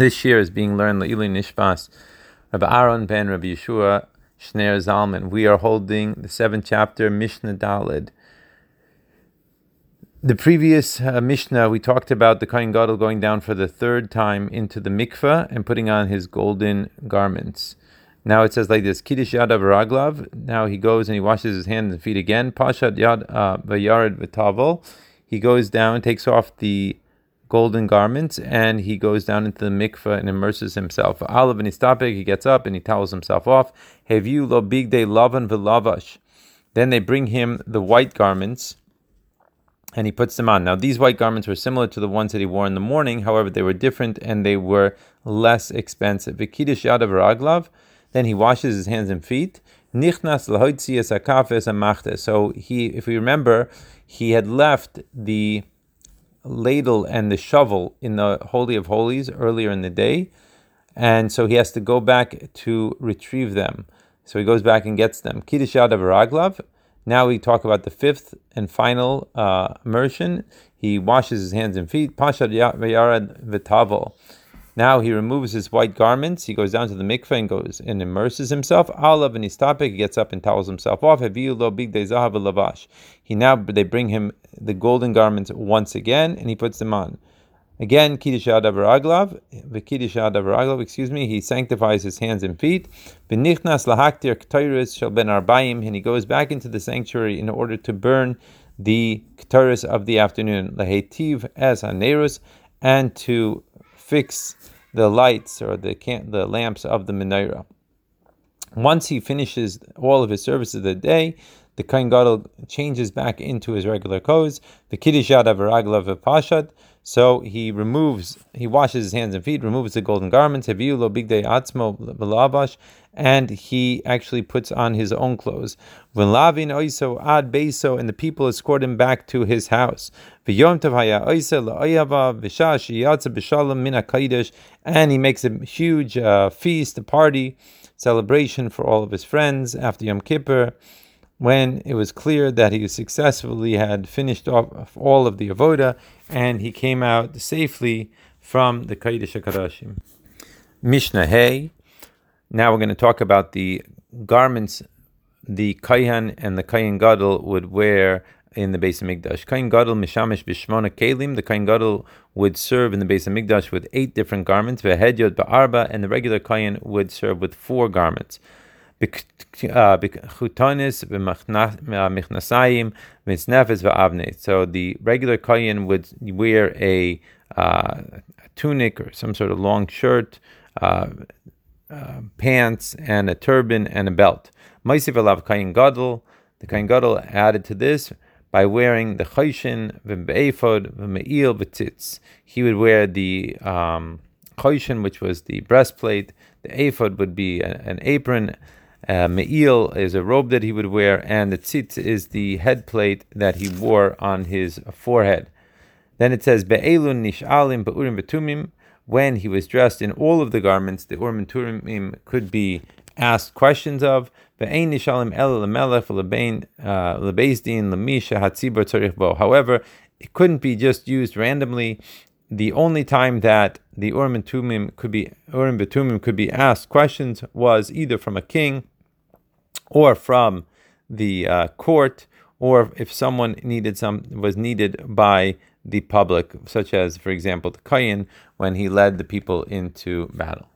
This year is being learned Le'ili Nishmas, Rabbi Aaron ben Rabbi Yeshua Shneur Zalman. We are holding the seventh chapter, Mishnah Dalid. The previous uh, Mishnah, we talked about the Kohen Gadol going down for the third time into the mikveh and putting on his golden garments. Now it says like this: Kiddush Yadav Raglav. Now he goes and he washes his hands and feet again. Pashat Yad uh, Vayared V'Tavel. He goes down, takes off the golden garments, and he goes down into the mikveh and immerses himself. Alav and Istapik, he gets up and he towels himself off. Hevu lo big day lavan v'lavash. Then they bring him the white garments and he puts them on. Now, these white garments were similar to the ones that he wore in the morning, however, they were different and they were less expensive. Vikidish Yadav Raglav. Then he washes his hands and feet. Nichnas So he, if we remember, he had left the ladle and the shovel in the Holy of Holies earlier in the day, and so he has to go back to retrieve them. So he goes back and gets them. Kiddush Yadav Now we talk about the fifth and final uh, immersion. He washes his hands and feet. Pashad Yarad V'Tavel. Now he removes his white garments. He goes down to the mikveh and goes and immerses himself. Alav and Istapik, he gets up and towels himself off. He now they bring him the golden garments once again, and he puts them on. Again, Kiddush Adav Raglav, Kiddush Adav Raglav, excuse me, he sanctifies his hands and feet. Benichnas lahaktir k'toiris shel ben arbaim, and he goes back into the sanctuary in order to burn the k'toiris of the afternoon, lahetiv as hanerus, and to fix the lights or the can- the lamps of the menorah. Once he finishes all of his services of the day, the Kohen Gadol changes back into his regular clothes. The Kiddush Yadav Raglav Pashat. So he removes, he washes his hands and feet, removes the golden garments, and he actually puts on his own clothes. oiso ad beiso, and the people escort him back to his house. And he makes a huge uh, feast, a party, celebration for all of his friends after Yom Kippur when it was clear that he successfully had finished off all of the avoda and he came out safely from the Kaidish HaKadashim. Mishnah Hey. Now we're going to talk about the garments the Kayhan and the Kayan Gadol would wear in the Beis HaMikdash. Kain Gadol Mishamish Bishmona Kalim. The Kain Gadol would serve in the Beis HaMikdash with eight different garments. Vehedyot Ba'arba, and the regular Kain would serve with four garments. V'avne. So the regular kohen would wear a, uh, a, tunic or some sort of long shirt, uh, uh, pants, and a turban and a belt. Maisiv alav kohen gadol. The kohen gadol added to this by wearing the chayshin v'be'ephod v'me'il v'tzitz. He would wear the um, which was the breastplate. The ephod would be an apron uh, me'il is a robe that he would wear, and the tzitz is the head plate that he wore on his forehead. Then it says be'elun nish'alim be'urim betumim. When he was dressed in all of the garments, the urim and tumim could be asked questions of. Uh. However, it couldn't be just used randomly. The only time that the Urim and Tumim could be Urim Betumim could be asked questions was either from a king or from the uh, court, or if someone needed some was needed by the public, such as, for example, the Kayin when he led the people into battle.